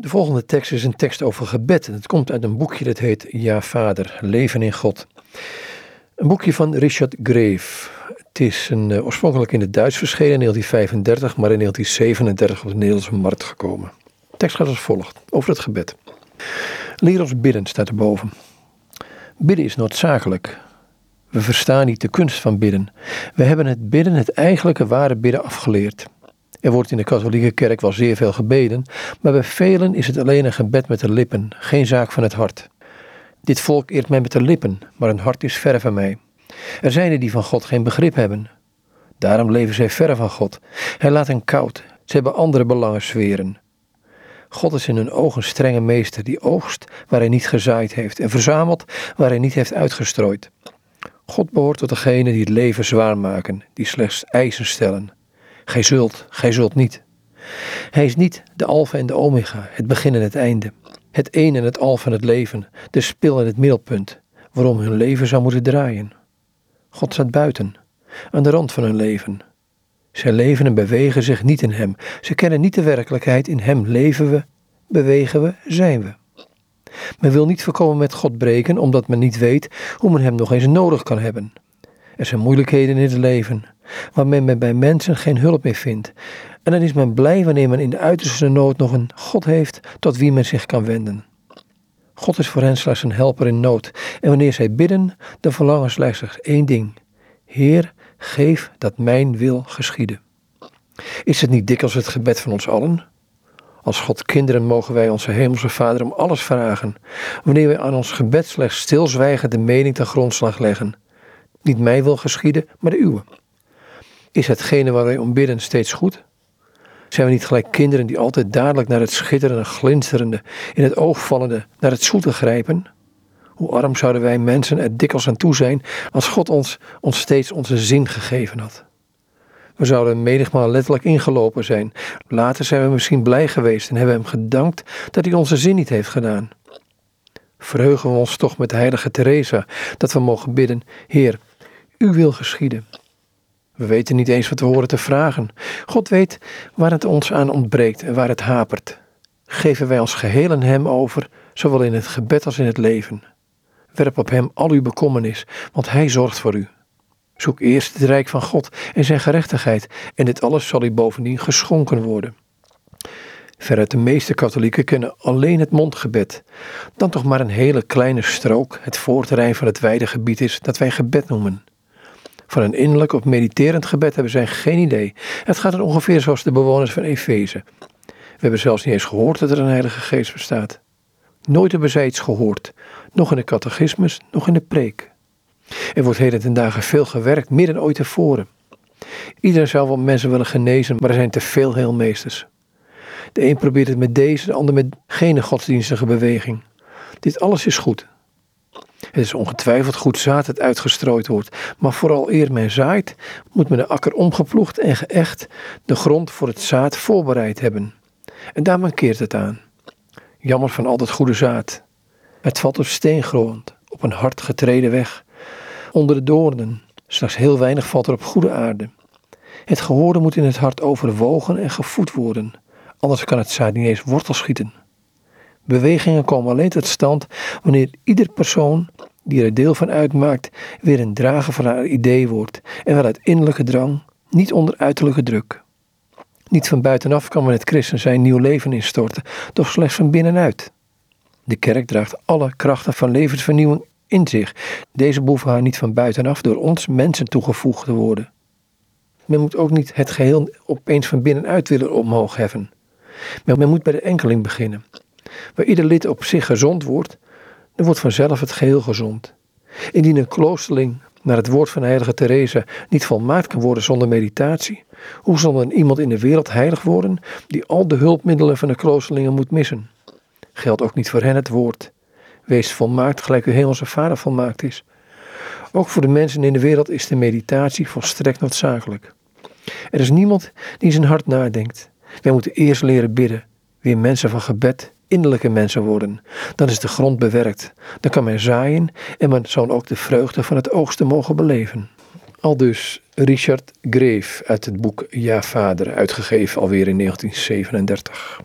De volgende tekst is een tekst over gebed. Het komt uit een boekje dat heet Ja Vader, Leven in God. Een boekje van Richard Grave. Het is een, uh, oorspronkelijk in het Duits verschenen in 1935, maar in 1937 op de Nederlandse markt gekomen. De tekst gaat als volgt, over het gebed. Leer ons bidden, staat erboven. Bidden is noodzakelijk. We verstaan niet de kunst van bidden. We hebben het bidden, het eigenlijke ware bidden, afgeleerd. Er wordt in de katholieke kerk wel zeer veel gebeden, maar bij velen is het alleen een gebed met de lippen, geen zaak van het hart. Dit volk eert mij met de lippen, maar hun hart is ver van mij. Er zijn er die van God geen begrip hebben. Daarom leven zij ver van God. Hij laat hen koud. Ze hebben andere belangen. God is in hun ogen strenge meester die oogst waar hij niet gezaaid heeft en verzamelt waar hij niet heeft uitgestrooid. God behoort tot degenen die het leven zwaar maken, die slechts eisen stellen. Gij zult, gij zult niet. Hij is niet de alfa en de omega, het begin en het einde. Het een en het al van het leven, de spil en het middelpunt, waarom hun leven zou moeten draaien. God staat buiten, aan de rand van hun leven. Zij leven en bewegen zich niet in Hem. Ze kennen niet de werkelijkheid. In Hem leven we, bewegen we, zijn we. Men wil niet voorkomen met God breken, omdat men niet weet hoe men Hem nog eens nodig kan hebben. Er zijn moeilijkheden in het leven, waar men bij mensen geen hulp meer vindt. En dan is men blij wanneer men in de uiterste nood nog een God heeft tot wie men zich kan wenden. God is voor hen slechts een helper in nood. En wanneer zij bidden, dan verlangen slechts één ding. Heer, geef dat mijn wil geschieden. Is het niet dikwijls het gebed van ons allen? Als God kinderen mogen wij onze hemelse Vader om alles vragen, wanneer wij aan ons gebed slechts stilzwijgen de mening ten grondslag leggen. Niet mij wil geschieden, maar de uwe. Is hetgene waar wij om bidden steeds goed? Zijn we niet gelijk kinderen die altijd dadelijk naar het schitterende, glinsterende, in het oog vallende, naar het zoete grijpen? Hoe arm zouden wij mensen er dikwijls aan toe zijn als God ons, ons steeds onze zin gegeven had. We zouden menigmaal letterlijk ingelopen zijn. Later zijn we misschien blij geweest en hebben hem gedankt dat hij onze zin niet heeft gedaan. Verheugen we ons toch met de heilige Teresa dat we mogen bidden, Heer, u wil geschieden. We weten niet eens wat we horen te vragen. God weet waar het ons aan ontbreekt en waar het hapert. Geven wij ons geheel aan Hem over, zowel in het gebed als in het leven. Werp op Hem al uw bekommernis, want Hij zorgt voor u. Zoek eerst het rijk van God en zijn gerechtigheid, en dit alles zal u bovendien geschonken worden. Veruit de meeste katholieken kennen alleen het mondgebed, dan toch maar een hele kleine strook, het voorterrein van het wijde gebied is dat wij gebed noemen. Van een innerlijk of mediterend gebed hebben zij geen idee. Het gaat er ongeveer zoals de bewoners van Efeze. We hebben zelfs niet eens gehoord dat er een Heilige Geest bestaat. Nooit hebben zij iets gehoord, nog in de catechismus, nog in de preek. Er wordt heden ten dagen veel gewerkt, meer dan ooit tevoren. Iedereen zou wel mensen willen genezen, maar er zijn te veel heelmeesters. De een probeert het met deze, de ander met geen godsdienstige beweging. Dit alles is goed. Het is ongetwijfeld goed zaad dat uitgestrooid wordt, maar vooral eer men zaait, moet men de akker omgeploegd en geëcht, de grond voor het zaad voorbereid hebben. En daar mankeert het aan. Jammer van al dat goede zaad. Het valt op steengrond, op een hard getreden weg. Onder de doornen, slechts heel weinig valt er op goede aarde. Het gehoorde moet in het hart overwogen en gevoed worden, anders kan het zaad niet eens wortel schieten. Bewegingen komen alleen tot stand wanneer ieder persoon die er deel van uitmaakt weer een drager van haar idee wordt en wel uit innerlijke drang, niet onder uiterlijke druk. Niet van buitenaf kan men het christen zijn nieuw leven instorten, doch slechts van binnenuit. De kerk draagt alle krachten van levensvernieuwing in zich. Deze behoeven haar niet van buitenaf door ons mensen toegevoegd te worden. Men moet ook niet het geheel opeens van binnenuit willen omhoog heffen. Men moet bij de enkeling beginnen. Waar ieder lid op zich gezond wordt, dan wordt vanzelf het geheel gezond. Indien een kloosterling naar het woord van heilige Teresa niet volmaakt kan worden zonder meditatie, hoe zal dan iemand in de wereld heilig worden die al de hulpmiddelen van de kloosterlingen moet missen? Geldt ook niet voor hen het woord. Wees volmaakt gelijk uw hemelse vader volmaakt is. Ook voor de mensen in de wereld is de meditatie volstrekt noodzakelijk. Er is niemand die zijn hart nadenkt. Wij moeten eerst leren bidden, weer mensen van gebed, innerlijke mensen worden. Dan is de grond bewerkt. Dan kan men zaaien en men zal ook de vreugde van het oogsten mogen beleven. Al dus Richard Grave uit het boek Ja Vader, uitgegeven alweer in 1937.